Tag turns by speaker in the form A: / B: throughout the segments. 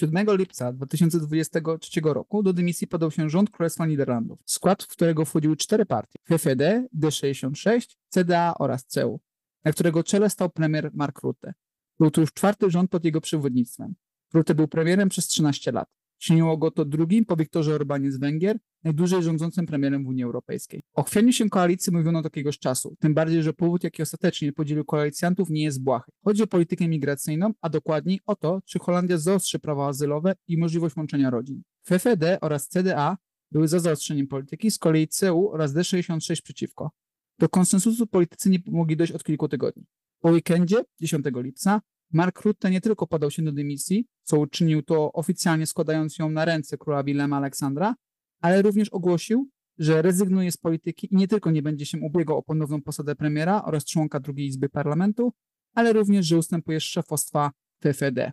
A: 7 lipca 2023 roku do dymisji podał się rząd Królestwa Niderlandów, w skład którego wchodziły cztery partie: FFD, D66, CDA oraz CEU, na którego czele stał premier Mark Rutte. Był to już czwarty rząd pod jego przewodnictwem. Rutte był premierem przez 13 lat. Czyniło go to drugim po Wiktorze Orbanie z Węgier, najdłużej rządzącym premierem w Unii Europejskiej. O chwianiu się koalicji mówiono od jakiegoś czasu, tym bardziej, że powód, jaki ostatecznie podzielił koalicjantów, nie jest błahy. Chodzi o politykę migracyjną, a dokładniej o to, czy Holandia zaostrzy prawa azylowe i możliwość łączenia rodzin. FFD oraz CDA były za zaostrzeniem polityki, z kolei CU oraz D66 przeciwko. Do konsensusu politycy nie mogli dojść od kilku tygodni. Po weekendzie, 10 lipca, Mark Rutte nie tylko podał się do dymisji, co uczynił to oficjalnie składając ją na ręce króla Wilema Aleksandra, ale również ogłosił, że rezygnuje z polityki i nie tylko nie będzie się ubiegał o ponowną posadę premiera oraz członka drugiej izby parlamentu, ale również, że ustępuje z szefostwa PFD.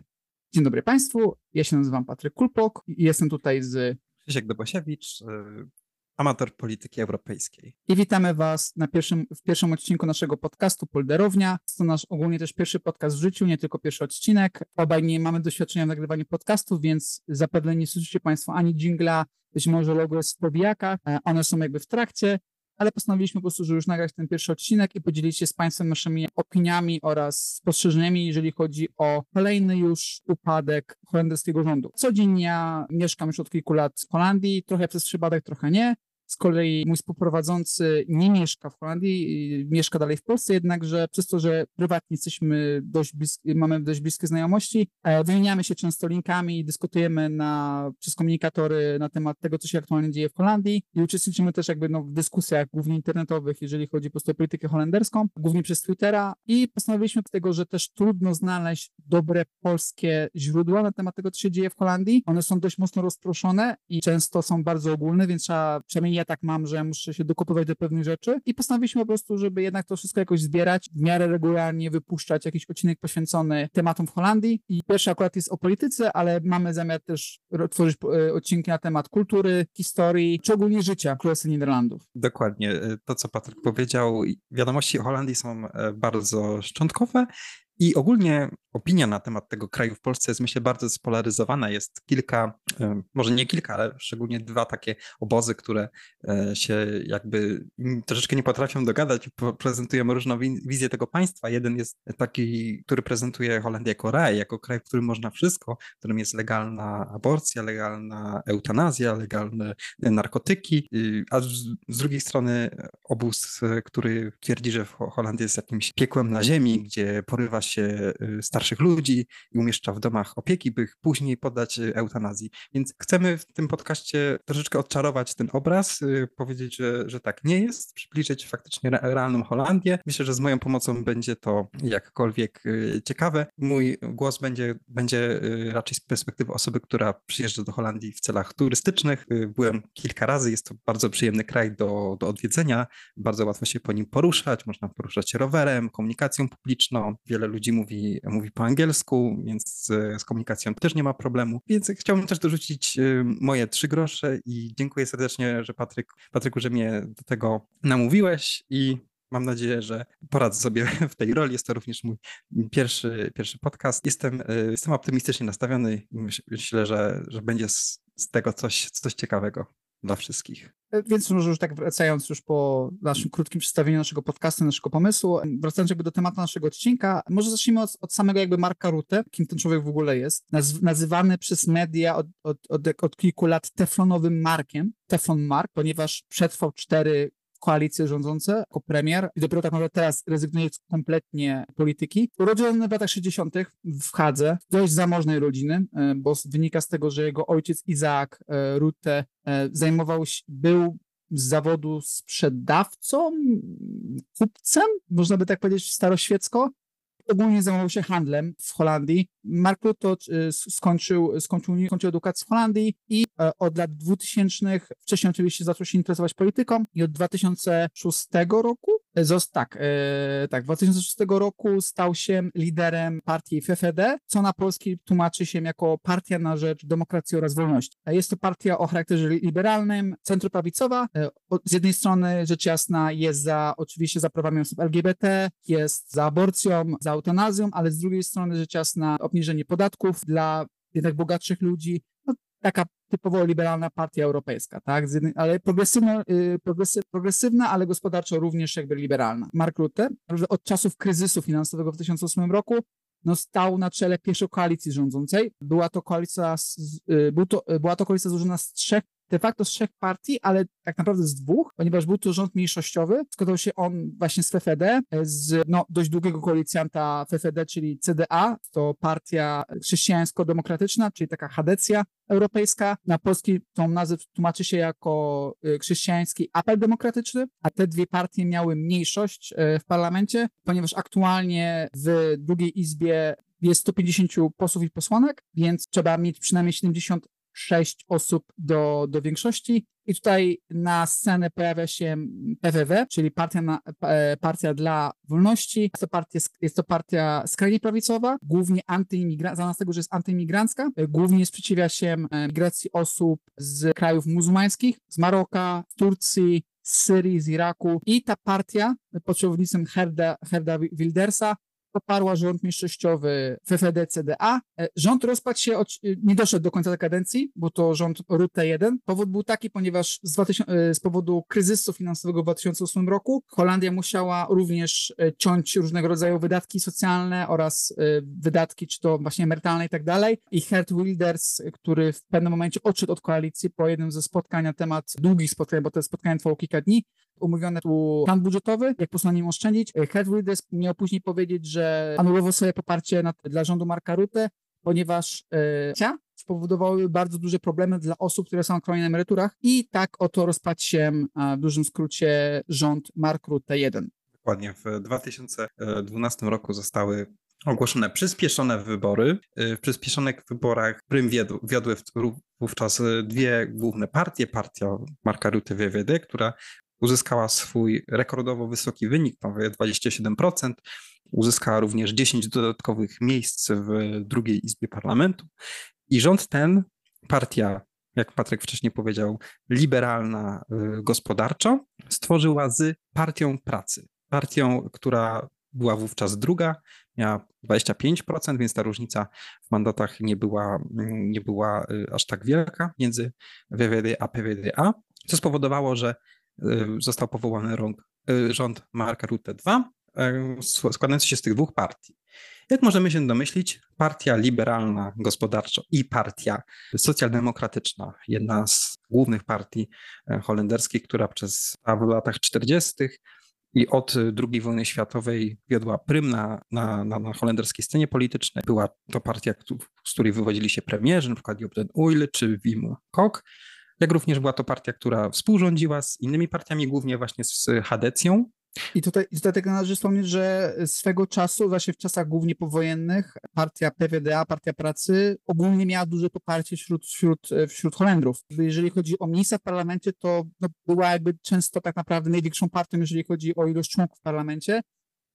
A: Dzień dobry Państwu, ja się nazywam Patryk Kulpok i jestem tutaj z
B: Krzysiek Dobosiewicz, amator polityki europejskiej.
A: I witamy Was na pierwszym, w pierwszym odcinku naszego podcastu Polderownia. To nasz ogólnie też pierwszy podcast w życiu, nie tylko pierwszy odcinek. Obaj nie mamy doświadczenia w nagrywaniu podcastów, więc zapewne nie słyszycie Państwo ani jingla, być może logo jest w e, one są jakby w trakcie, ale postanowiliśmy po prostu, że już nagrać ten pierwszy odcinek i podzielić się z Państwem naszymi opiniami oraz spostrzeżeniami, jeżeli chodzi o kolejny już upadek holenderskiego rządu. Codziennie ja mieszkam już od kilku lat w Holandii, trochę przez przypadek, trochę nie. Z kolei mój współprowadzący nie mieszka w Holandii, mieszka dalej w Polsce, jednakże przez to, że prywatnie jesteśmy dość mamy dość bliskie znajomości, e, wymieniamy się często linkami, dyskutujemy na, przez komunikatory na temat tego, co się aktualnie dzieje w Holandii i uczestniczymy też jakby no, w dyskusjach głównie internetowych, jeżeli chodzi po prostu o politykę holenderską, głównie przez Twittera i postanowiliśmy z tego, że też trudno znaleźć dobre polskie źródła na temat tego, co się dzieje w Holandii. One są dość mocno rozproszone i często są bardzo ogólne, więc trzeba przynajmniej ja tak mam, że muszę się dokopywać do pewnych rzeczy i postanowiliśmy po prostu, żeby jednak to wszystko jakoś zbierać, w miarę regularnie wypuszczać jakiś odcinek poświęcony tematom w Holandii. I pierwszy akurat jest o polityce, ale mamy zamiar też tworzyć e, odcinki na temat kultury, historii, czy ogólnie życia Królestwa Niderlandów.
B: Dokładnie. E, to, co Patryk powiedział, wiadomości o Holandii są e, bardzo szczątkowe i ogólnie opinia na temat tego kraju w Polsce jest myślę bardzo spolaryzowana. Jest kilka, może nie kilka, ale szczególnie dwa takie obozy, które e, się jakby troszeczkę nie potrafią dogadać prezentują różną wizję tego państwa. Jeden jest taki, który prezentuje Holandię jako raj, jako kraj, w którym można wszystko, w którym jest legalna aborcja, legalna eutanazja, legalne narkotyki, a z drugiej strony obóz, który twierdzi, że Holandia jest jakimś piekłem na ziemi, gdzie porywa się y, starszych ludzi i umieszcza w domach opieki, by ich później poddać y, eutanazji. Więc chcemy w tym podcaście troszeczkę odczarować ten obraz, y, powiedzieć, że, że tak nie jest, przybliżyć faktycznie realną Holandię. Myślę, że z moją pomocą będzie to jakkolwiek ciekawe. Mój głos będzie, będzie raczej z perspektywy osoby, która przyjeżdża do Holandii w celach turystycznych. Byłem kilka razy, jest to bardzo przyjemny kraj do, do odwiedzenia, bardzo łatwo się po nim poruszać, można poruszać się rowerem, komunikacją publiczną, wiele ludzi ludzi mówi, mówi po angielsku, więc z komunikacją też nie ma problemu. Więc chciałbym też dorzucić y, moje trzy grosze i dziękuję serdecznie, że Patryk, Patryku, że mnie do tego namówiłeś i Mam nadzieję, że poradzę sobie w tej roli. Jest to również mój pierwszy, pierwszy podcast. Jestem, y, jestem optymistycznie nastawiony i myślę, że, że będzie z, z tego coś, coś ciekawego dla wszystkich.
A: E, więc może już tak wracając już po naszym krótkim przedstawieniu naszego podcastu, naszego pomysłu, wracając jakby do tematu naszego odcinka, może zacznijmy od, od samego jakby Marka Rutte, kim ten człowiek w ogóle jest, Naz, nazywany przez media od, od, od, od kilku lat teflonowym Markiem, Teflon Mark, ponieważ przetrwał cztery koalicje rządzące jako premier i dopiero tak naprawdę teraz rezygnuje kompletnie polityki. Urodzony w latach 60. w Hadze, dość zamożnej rodziny, e, bo wynika z tego, że jego ojciec Izaak e, Rutte e, zajmował się, był z zawodu sprzedawcą, kupcem, można by tak powiedzieć staroświecko, ogólnie zajmował się handlem w Holandii. Mark Rutte skończył, skończył, skończył edukację w Holandii i e, od lat 2000 wcześniej oczywiście zaczął się interesować polityką i od 2006 roku Zost, tak, e, tak, 2006 roku stał się liderem partii FFD, co na polski tłumaczy się jako Partia na Rzecz Demokracji oraz Wolności. Jest to partia o charakterze liberalnym, centroprawicowa. Z jednej strony rzecz jasna jest za, oczywiście za prawami osób LGBT, jest za aborcją, za eutanazją, ale z drugiej strony rzecz jasna obniżenie podatków dla jednak bogatszych ludzi. No, taka typowo liberalna partia europejska, tak? Ale progresywna, y, progresywna, ale gospodarczo również jakby liberalna. Mark Rutte od czasów kryzysu finansowego w 2008 roku no, stał na czele pierwszej koalicji rządzącej. Była to koalicja, z, y, był to, była to koalicja złożona z trzech de facto z trzech partii, ale tak naprawdę z dwóch, ponieważ był to rząd mniejszościowy. Składał się on właśnie z FFD, z no, dość długiego koalicjanta FFD, czyli CDA. To partia chrześcijańsko-demokratyczna, czyli taka Hadecja europejska. Na polski tą nazwę tłumaczy się jako y, chrześcijański apel demokratyczny, a te dwie partie miały mniejszość y, w parlamencie, ponieważ aktualnie w drugiej izbie jest 150 posłów i posłanek, więc trzeba mieć przynajmniej 70 sześć osób do, do większości. I tutaj na scenę pojawia się PWW, czyli Partia, na, e, partia dla Wolności. Jest to, partia, jest to partia skrajnie prawicowa, głównie antyimigrancka, zamiast tego, że jest antyimigrancka, e, głównie sprzeciwia się e, migracji osób z krajów muzułmańskich, z Maroka, z Turcji, z Syrii, z Iraku. I ta partia pod przewodnictwem Herda, Herda Wildersa poparła rząd mniejszościowy FFD-CDA. E, rząd rozpadł się, e, nie doszedł do końca kadencji, bo to rząd Rutte 1. Powód był taki, ponieważ z, 2000, e, z powodu kryzysu finansowego w 2008 roku Holandia musiała również ciąć różnego rodzaju wydatki socjalne oraz wydatki, czy to właśnie emerytalne i tak dalej. I Gert Wilders, który w pewnym momencie odszedł od koalicji po jednym ze spotkań na temat długich spotkań, bo to spotkanie trwało kilka dni, umówione tu plan budżetowy, jak po nim oszczędzić. Gert Wilders miał później powiedzieć, że anulował sobie poparcie na, dla rządu Marka Rutte, ponieważ e, spowodowały bardzo duże problemy dla osób, które są na emeryturach i tak oto rozpadł się w dużym skrócie rząd Mark Rutte 1.
B: Dokładnie. W 2012 roku zostały ogłoszone przyspieszone wybory. E, w przyspieszonych wyborach prym wiodły wówczas dwie główne partie. Partia Marka Rutte WWD, która uzyskała swój rekordowo wysoki wynik, prawie 27%, Uzyskała również 10 dodatkowych miejsc w drugiej izbie parlamentu. I rząd ten, partia, jak Patryk wcześniej powiedział, liberalna y, gospodarczo, stworzyła z partią pracy. Partią, która była wówczas druga, miała 25%, więc ta różnica w mandatach nie była, nie była y, aż tak wielka między WWD a PWDA, co spowodowało, że został powołany rząd Marka Rutte II, składający się z tych dwóch partii. Jak możemy się domyślić, partia liberalna gospodarczo i partia socjaldemokratyczna, jedna z głównych partii e, holenderskich, która przez w latach 40. i od II wojny światowej wiodła prym na, na, na, na holenderskiej scenie politycznej. Była to partia, z której wywodzili się premierzy, np. Job den Uyl czy Wim Kok, jak również była to partia, która współrządziła z innymi partiami, głównie właśnie z Hadecją,
A: i tutaj, tutaj tego należy wspomnieć, że swego czasu, właśnie w czasach głównie powojennych, partia PWDA, Partia Pracy, ogólnie miała duże poparcie wśród, wśród, wśród Holendrów. Jeżeli chodzi o miejsca w parlamencie, to no, była jakby często tak naprawdę największą partią, jeżeli chodzi o ilość członków w parlamencie,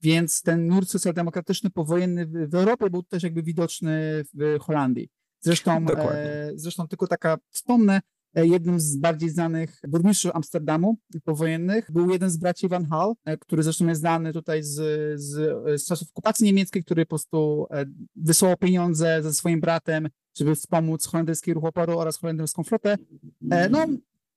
A: więc ten nurt socjaldemokratyczny powojenny w, w Europie był też jakby widoczny w Holandii. Zresztą, e, zresztą tylko taka wspomnę, jednym z bardziej znanych burmistrzów Amsterdamu powojennych był jeden z braci Van Hal, e, który zresztą jest znany tutaj z, z, z czasów okupacji niemieckiej, który po prostu e, wysłał pieniądze ze swoim bratem, żeby wspomóc holenderski ruch oporu oraz holenderską flotę. No,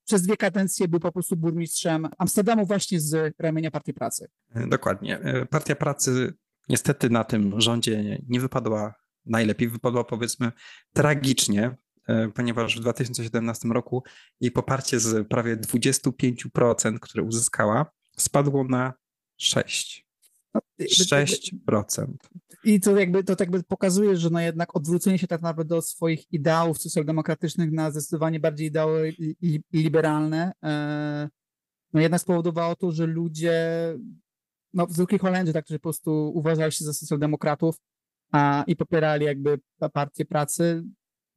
A: przez dwie kadencje był po prostu burmistrzem Amsterdamu właśnie z ramienia Partii Pracy.
B: Dokładnie. Partia Pracy niestety na tym rządzie nie wypadła najlepiej, wypadła powiedzmy tragicznie. E, ponieważ w 2017 roku jej poparcie z prawie 25%, które uzyskała, spadło na 6%. 6%.
A: I to jakby, to jakby pokazuje, że no jednak odwrócenie się tak naprawdę od swoich ideałów socjaldemokratycznych na zdecydowanie bardziej ideały liberalne, e, no jednak spowodowało to, że ludzie, no w zwykłej Holendzie, tak, którzy po prostu uważali się za socjaldemokratów a, i popierali jakby partię pracy,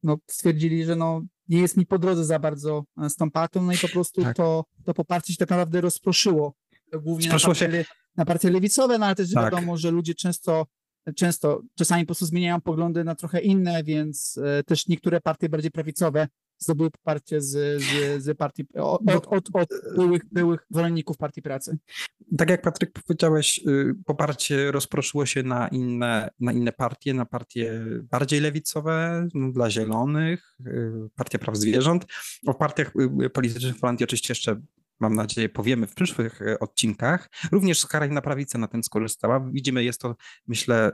A: no, stwierdzili, że no, nie jest mi po drodze za bardzo z tą partią, no i po prostu tak. to, to poparcie się tak naprawdę rozproszyło. Głównie na partie, na partie lewicowe, no ale też tak. wiadomo, że ludzie często, często, czasami po prostu zmieniają poglądy na trochę inne, więc e, też niektóre partie bardziej prawicowe zdobyły poparcie z, z, z partii, od, od, od, byłych, byłych zwolenników Partii Pracy.
B: Tak jak Patryk powiedziałeś, y, poparcie rozproszyło się na inne, na inne partie, na partie bardziej lewicowe, no, dla zielonych, y, Partia Praw Zwierząt. O partiach politycznych w Holandii oczywiście jeszcze mam nadzieję, powiemy w przyszłych e, odcinkach. Również skrajna prawica na tym skorzystała. Widzimy, jest to, myślę,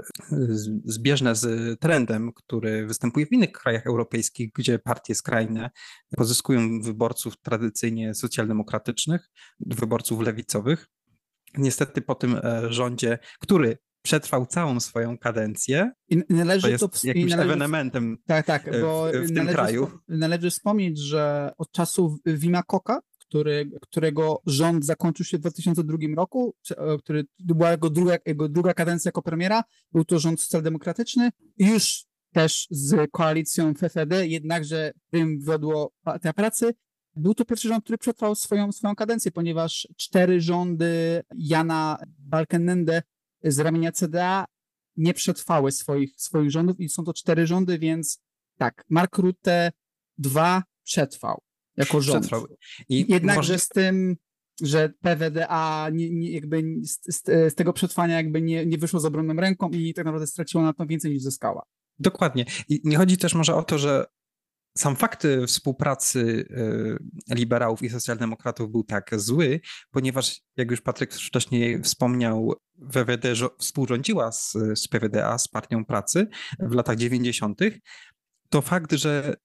B: zbieżne z trendem, który występuje w innych krajach europejskich, gdzie partie skrajne pozyskują wyborców tradycyjnie socjaldemokratycznych, wyborców lewicowych. Niestety po tym e, rządzie, który przetrwał całą swoją kadencję. I należy to jest to, jakimś należy, ewenementem tak, tak, bo w, w tym kraju.
A: Należy wspomnieć, że od czasów Wima Koka, który, którego rząd zakończył się w 2002 roku, e, który była jego druga, jego druga kadencja jako premiera, był to rząd socjaldemokratyczny, już też z koalicją FFD, jednakże tym wiodło Partia Pracy. Był to pierwszy rząd, który przetrwał swoją, swoją kadencję, ponieważ cztery rządy Jana Balkenende z ramienia CDA nie przetrwały swoich, swoich rządów i są to cztery rządy, więc tak, Mark Rutte dwa przetrwał jako rząd. Przetrwał. I Jednakże może... z tym, że PWDA nie, nie, jakby z, z, tego przetrwania jakby nie, nie wyszło z obronną ręką i tak naprawdę straciło na to więcej niż zyskała.
B: Dokładnie. I nie chodzi też może o to, że sam fakt współpracy y, liberałów i socjaldemokratów był tak zły, ponieważ, jak już Patryk wcześniej wspomniał, WWD współrządziła z, z PWDA, z Partią Pracy w latach 90., to fakt, że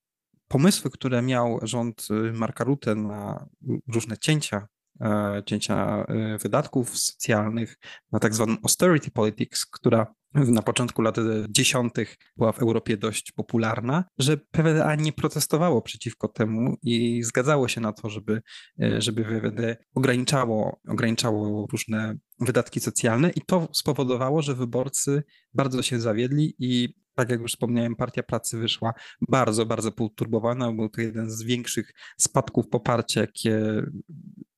B: pomysły, które miał rząd y, Marka Rutte na różne cięcia, e, cięcia e, wydatków socjalnych, na tak zwaną austerity politics, która na początku lat dziesiątych była w Europie dość popularna, że PWDA nie protestowało przeciwko temu i zgadzało się na to, żeby, e, żeby PWD ograniczało, ograniczało różne wydatki socjalne i to spowodowało, że wyborcy bardzo się zawiedli i tak jak już wspomniałem, Partia Pracy wyszła bardzo, bardzo poturbowana. Był to jeden z większych spadków poparcia, jakie,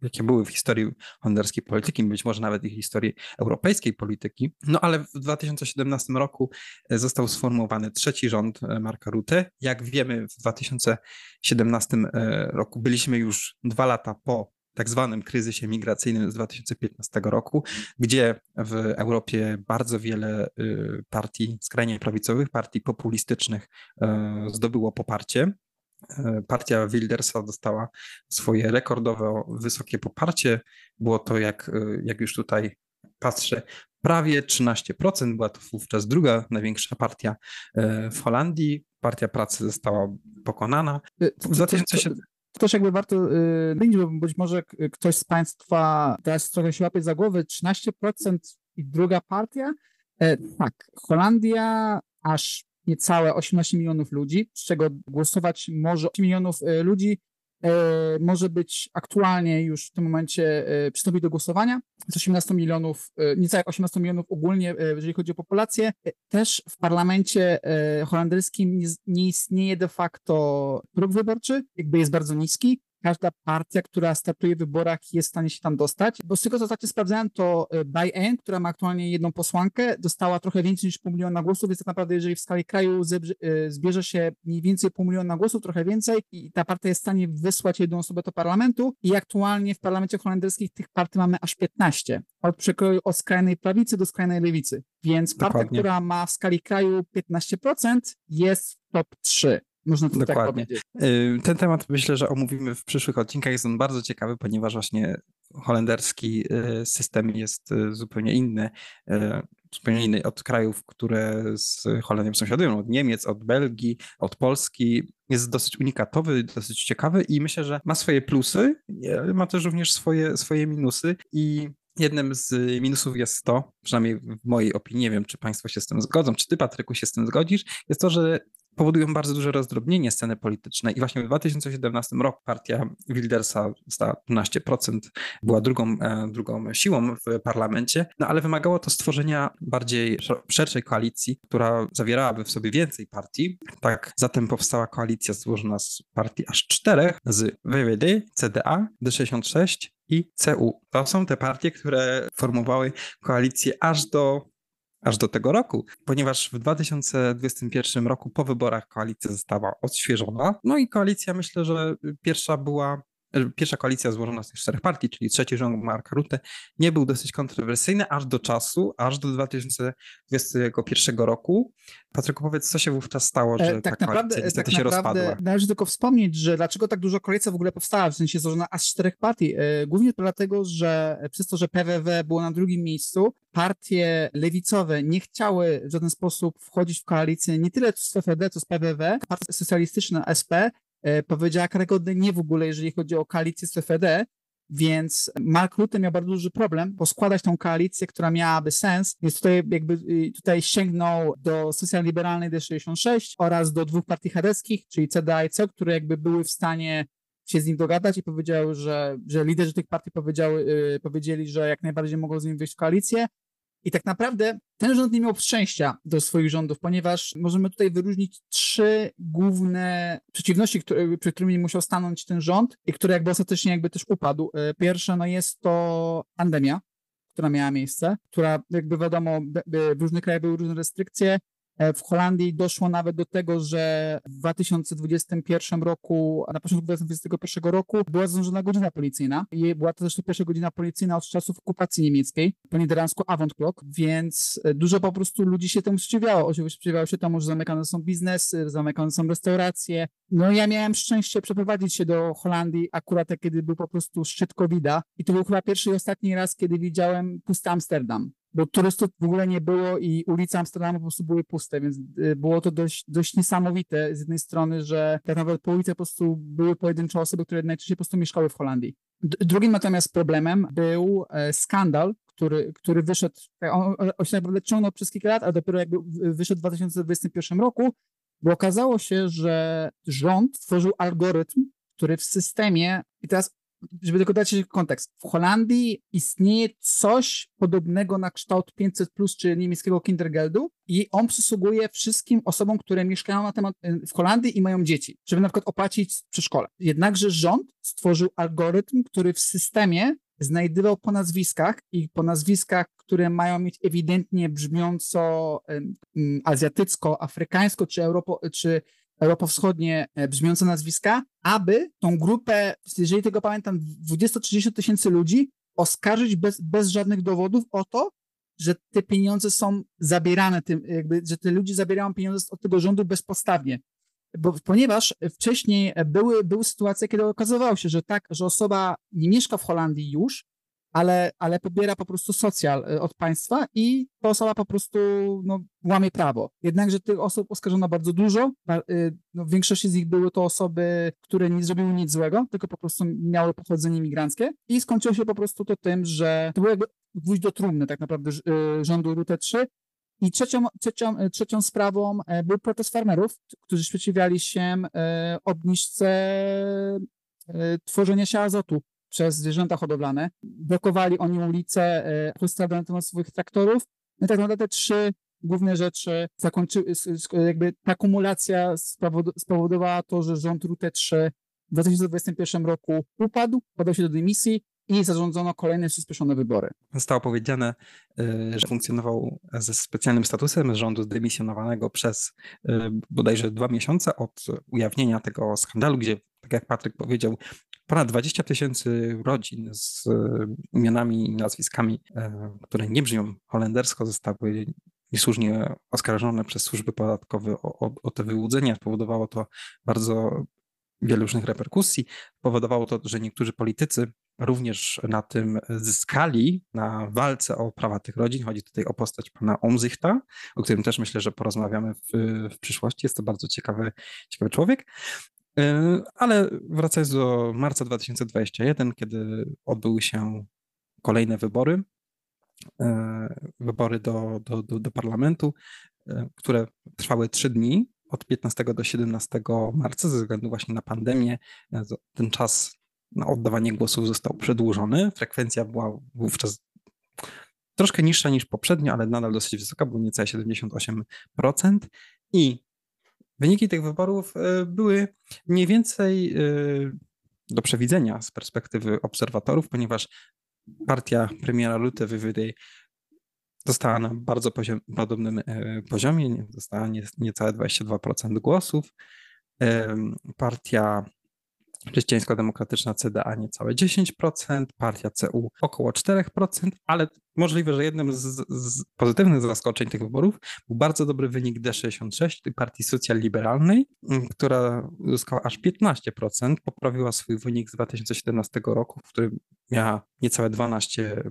B: jakie były w historii holenderskiej polityki, być może nawet i historii europejskiej polityki. No ale w 2017 roku e, został sformułowany trzeci rząd e, Marka Rutte. Jak wiemy, w 2017 e, roku byliśmy już dwa lata po tak zwanym kryzysie migracyjnym z 2015 roku, gdzie w Europie bardzo wiele y, partii skrajnie prawicowych, partii populistycznych y, zdobyło poparcie. Y, partia Wildersa dostała swoje rekordowo wysokie poparcie. Było to, jak, jak już tutaj patrzę, prawie 13%. Była to wówczas druga największa partia w Holandii. Partia Pracy została pokonana.
A: W 2007 to też jakby warto yy, bo być może ktoś z Państwa teraz trochę się łapie za głowę, 13% i druga partia. E, tak, Holandia aż niecałe 18 milionów ludzi, z czego głosować może 8 milionów y, ludzi E, może być aktualnie już w tym momencie e, przystąpić do głosowania. Z 18 milionów, e, niecałych 18 milionów ogólnie, jeżeli chodzi o populację. Też w parlamencie holenderskim nie istnieje de facto próg wyborczy, jakby jest bardzo niski każda partia, która startuje w wyborach, jest w stanie się tam dostać. Bo z tego, co ostatnio sprawdzałem, to e, ByN, która ma aktualnie jedną posłankę, dostała trochę więcej niż pół miliona głosów, więc tak naprawdę, jeżeli w skali kraju e, zbierze się mniej więcej pół miliona głosów, trochę więcej, i ta partia jest w stanie wysłać jedną osobę do parlamentu i aktualnie w parlamencie holenderskim tych partii mamy aż 15. Od przekroju od skrajnej prawicy do skrajnej lewicy. Więc partia, Dokładnie. która ma w skali kraju 15%, jest w top 3. Można to tak Dokładnie. tak powiedzieć.
B: Ten temat myślę, że omówimy w przyszłych odcinkach. Jest on bardzo ciekawy, ponieważ właśnie holenderski y, system jest y, zupełnie inny, y, zupełnie inny od krajów, które z Holendią sąsiadują, od Niemiec, od Belgii, od Polski. Jest dosyć unikatowy, dosyć ciekawy i myślę, że ma swoje plusy, ma też również swoje, swoje minusy i Jednym z minusów jest to, przynajmniej w mojej opinii, nie wiem, czy Państwo się z tym zgodzą, czy Ty, Patryku, się z tym zgodzisz, jest to, że powodują bardzo duże rozdrobnienie sceny politycznej i właśnie w 2017 roku partia Wildersa stała 12%, była drugą, e, drugą siłą w parlamencie, no ale wymagało to stworzenia bardziej szerszej koalicji, która zawierałaby w sobie więcej partii. Tak, zatem powstała koalicja złożona z partii aż czterech, z WWD, CDA, D66 i CU. To są te partie, które formowały koalicję aż do aż do tego roku, ponieważ w 2021 roku po wyborach koalicja została odświeżona. No i koalicja myślę, że pierwsza była pierwsza koalicja złożona z tych czterech partii, czyli trzeci rząd Marka Rutte, nie był dosyć kontrowersyjny aż do czasu, aż do 2021 roku. Patryku, powiedz, co się wówczas stało, że e, tak ta naprawdę, niestety tak się naprawdę rozpadła?
A: Należy tylko wspomnieć, że dlaczego tak duża koalicja w ogóle powstała, w sensie złożona aż z czterech partii. E, głównie dlatego, że przez to, że PWW było na drugim miejscu, partie lewicowe nie chciały w żaden sposób wchodzić w koalicję nie tyle z FFD, co z PWW, partia socjalistyczna SP E, powiedziała karygodne nie w ogóle, jeżeli chodzi o koalicję z FED, więc Mark Rutte miał bardzo duży problem poskładać tą koalicję, która miałaby sens, więc tutaj jakby y, tutaj sięgnął do socjalliberalnej D66 oraz do dwóch partii chadeckich, czyli CDA i CO, które jakby były w stanie się z nim dogadać i powiedziały, że, że liderzy tych partii powiedziały, yy, powiedzieli, że jak najbardziej mogą z nim wejść w koalicję, i tak naprawdę ten rząd nie miał szczęścia do swoich rządów, ponieważ możemy tutaj wyróżnić trzy główne przeciwności, które, przed którymi musiał stanąć ten rząd i które jakby ostatecznie jakby też upadł. E, pierwsze no jest to pandemia, która miała miejsce, która jakby wiadomo, w różnych krajach były różne restrykcje, w Holandii doszło nawet do tego, że w 2021 roku, na początku 2021 roku była zarządzona godzina policyjna i była to zresztą pierwsza godzina policyjna od czasów okupacji niemieckiej, po niderlandzku Avant Clock, więc e, dużo po prostu ludzi się temu sprzeciwiało. Oczywiście sprzeciwiało się temu, że zamykane są biznesy, zamykane są restauracje. No ja miałem szczęście przeprowadzić się do Holandii akurat kiedy był po prostu szczyt covid i to był chyba pierwszy i ostatni raz, kiedy widziałem pusty Amsterdam bo turystów w ogóle nie było i ulice Amsterdamu po prostu były puste, więc y, było to dość, dość niesamowite z jednej strony, że tak naprawdę po ulicy po prostu były pojedyncze osoby, które najczęściej po prostu mieszkały w Holandii. Drugim natomiast problemem był e, skandal, który, który wyszedł, on, on się naprawdę ciągnął przez kilka lat, a dopiero jakby wyszedł w 2021 roku, bo okazało się, że rząd stworzył algorytm, który w systemie, i teraz żeby tylko dać kontekst, w Holandii istnieje coś podobnego na kształt 500, czyli niemieckiego Kindergeldu, i on przysługuje wszystkim osobom, które mieszkają na temat, y, w Holandii i mają dzieci, żeby na przykład opłacić przedszkole. Jednakże rząd stworzył algorytm, który w systemie znajdował po nazwiskach i po nazwiskach, które mają mieć ewidentnie brzmiąco um, azjatycko, afrykańsko czy, Europo, czy europowschodnie e, brzmiące nazwiska, aby tą grupę, jeżeli tego pamiętam, 20-30 tysięcy ludzi oskarżyć bez, bez żadnych dowodów o to, że te pieniądze są zabierane, tym, jakby, że te ludzie zabierają pieniądze od tego rządu bezpodstawnie. Bo, ponieważ wcześniej były, były sytuacje, kiedy okazywało się, że tak, że osoba nie mieszka w Holandii już, ale, ale pobiera po prostu socjal y, od państwa i ta osoba po prostu no, łamie prawo. Jednakże tych osób oskarżono bardzo dużo. Y, no, w większości z nich były to osoby, które nie zrobiły nic złego, tylko po prostu miały pochodzenie imigranckie i skończyło się po prostu to tym, że to był jakby gwóźdź do trumny tak naprawdę y, rządu RUT 3 i trzecią, trzecią, trzecią sprawą e, był protest farmerów, którzy sprzeciwiali się e, obniżce e, tworzenia się azotu przez zwierzęta hodowlane. Blokowali oni ulice, temat swoich traktorów. No tak naprawdę te trzy główne rzeczy zakończyły, jakby ta kumulacja spowodowała to, że rząd RUT-3 w 2021 roku upadł, podał się do dymisji i zarządzono kolejne przyspieszone wybory.
B: Zostało powiedziane, y, że funkcjonował ze specjalnym statusem rządu zdymisjonowanego przez y, bodajże dwa miesiące od ujawnienia tego skandalu, gdzie, tak jak Patryk powiedział, ponad 20 tysięcy rodzin z e, imionami i nazwiskami, e, które nie brzmią holendersko, zostały niesłusznie oskarżone przez służby podatkowe o, o, o te wyłudzenia. Spowodowało to bardzo wiele różnych reperkusji. Powodowało to, że niektórzy politycy również na tym zyskali, na walce o prawa tych rodzin. Chodzi tutaj o postać pana Omzychta, o którym też myślę, że porozmawiamy w, w przyszłości. Jest to bardzo ciekawy, ciekawy człowiek. E, ale wracając do marca 2021, kiedy odbyły się kolejne wybory, e, wybory do, do, do, do parlamentu, e, które trwały trzy dni, od 15 do 17 marca, ze względu właśnie na pandemię. Ten czas na oddawanie głosów został przedłużony. Frekwencja była wówczas troszkę niższa niż poprzednio, ale nadal dosyć wysoka, bo niecałe 78%. I Wyniki tych wyborów e, były mniej więcej e, do przewidzenia z perspektywy obserwatorów, ponieważ partia premiera Rutte Wywyday została na bardzo poziom, podobnym poziomie, dostała niecałe 22% głosów. Partia Chrześcijańsko-Demokratyczna CDA niecałe 10%, partia CU około 4%, ale możliwe, że jednym z, z, pozytywnych zaskoczeń tych wyborów był bardzo dobry wynik D66, tej partii socjal-liberalnej, która uzyskała aż 15%, poprawiła swój wynik z 2017 roku, w którym miała niecałe 12%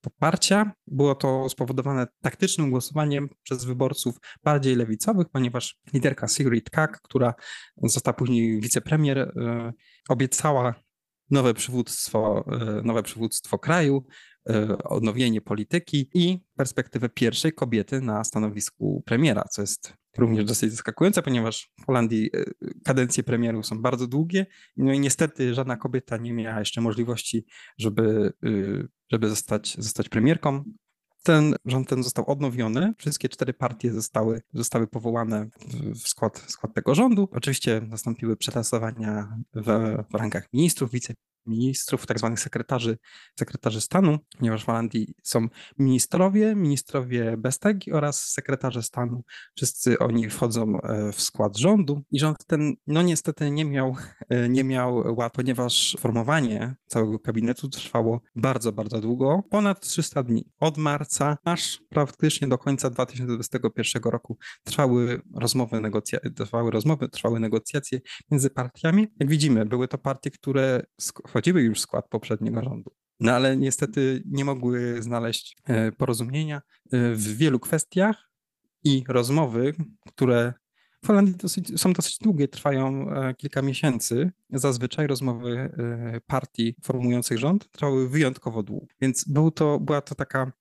B: poparcia. Było to spowodowane taktycznym głosowaniem przez wyborców bardziej lewicowych, ponieważ liderka Sigrid Kak, która została później wicepremier, e, obiecała nowe przywództwo, e, nowe przywództwo kraju, e, odnowienie polityki i perspektywę pierwszej kobiety na stanowisku premiera, co jest również dosyć zaskakujące, ponieważ w Holandii e, kadencje premierów są bardzo długie, no i niestety żadna kobieta nie miała jeszcze możliwości, żeby, żeby zostać, zostać premierką. Ten rząd ten został odnowiony. Wszystkie cztery partie zostały, zostały powołane w skład, w skład tego rządu. Oczywiście nastąpiły przetasowania w, w rankach ministrów, wice, ministrów, tak zwanych sekretarzy, sekretarzy stanu, ponieważ w Holandii są ministrowie, ministrowie bez tagi oraz sekretarze stanu. Wszyscy oni wchodzą e, w skład rządu i rząd ten, no niestety nie miał, e, nie miał ład, ponieważ formowanie całego kabinetu trwało bardzo, bardzo długo, ponad 300 dni. Od marca aż praktycznie do końca 2021 roku trwały rozmowy, negocjacje, trwały rozmowy, trwały negocjacje między partiami. Jak widzimy, były to partie, które wchodziły już w skład poprzedniego rządu. No ale niestety nie mogły znaleźć e, porozumienia e, w wielu kwestiach i rozmowy, które w Holandii dosyć, są dosyć długie, trwają e, kilka miesięcy. Zazwyczaj rozmowy partii formujących rząd trwały wyjątkowo długo. Więc był to, była to taka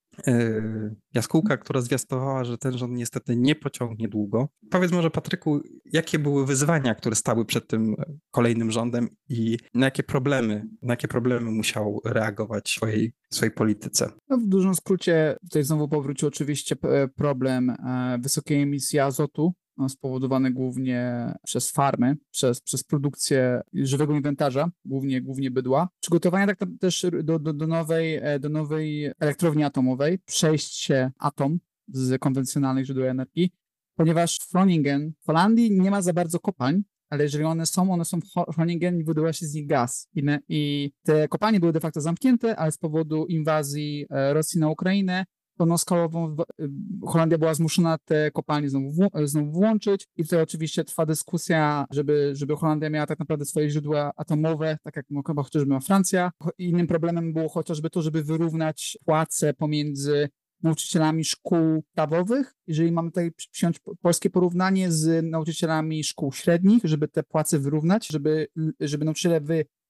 B: jaskółka, która zwiastowała, że ten rząd niestety nie pociągnie długo. Powiedz może, Patryku, jakie były wyzwania, które stały przed tym kolejnym rządem i na jakie problemy, na jakie problemy musiał reagować w swojej, swojej polityce?
A: No w dużym skrócie, tutaj znowu powrócił oczywiście problem e, wysokiej emisji azotu, spowodowane głównie przez farmy, przez, przez produkcję żywego inwentarza, głównie, głównie bydła. Przygotowania tak też do, do, do, nowej, e, do nowej elektrowni atomowej, przejście atom z konwencjonalnych źródeł energii, ponieważ w Groningen, w Holandii nie ma za bardzo kopalń, ale jeżeli one są, one są w Groningen i wydobywa się z nich gaz. I, I te kopalnie były de facto zamknięte, ale z powodu inwazji e, Rosji na Ukrainę pełnoskalową y, Holandia była zmuszona te kopalnie znowu, znowu włączyć i tutaj oczywiście trwa dyskusja, żeby, żeby Holandia miała tak naprawdę swoje źródła atomowe, tak jak chyba chociażby ma Francja. Innym problemem było chociażby to, żeby wyrównać płace pomiędzy nauczycielami szkół podstawowych, jeżeli mamy tutaj przyjąć polskie porównanie z nauczycielami szkół średnich, żeby te płace wyrównać, żeby, żeby nauczyciele w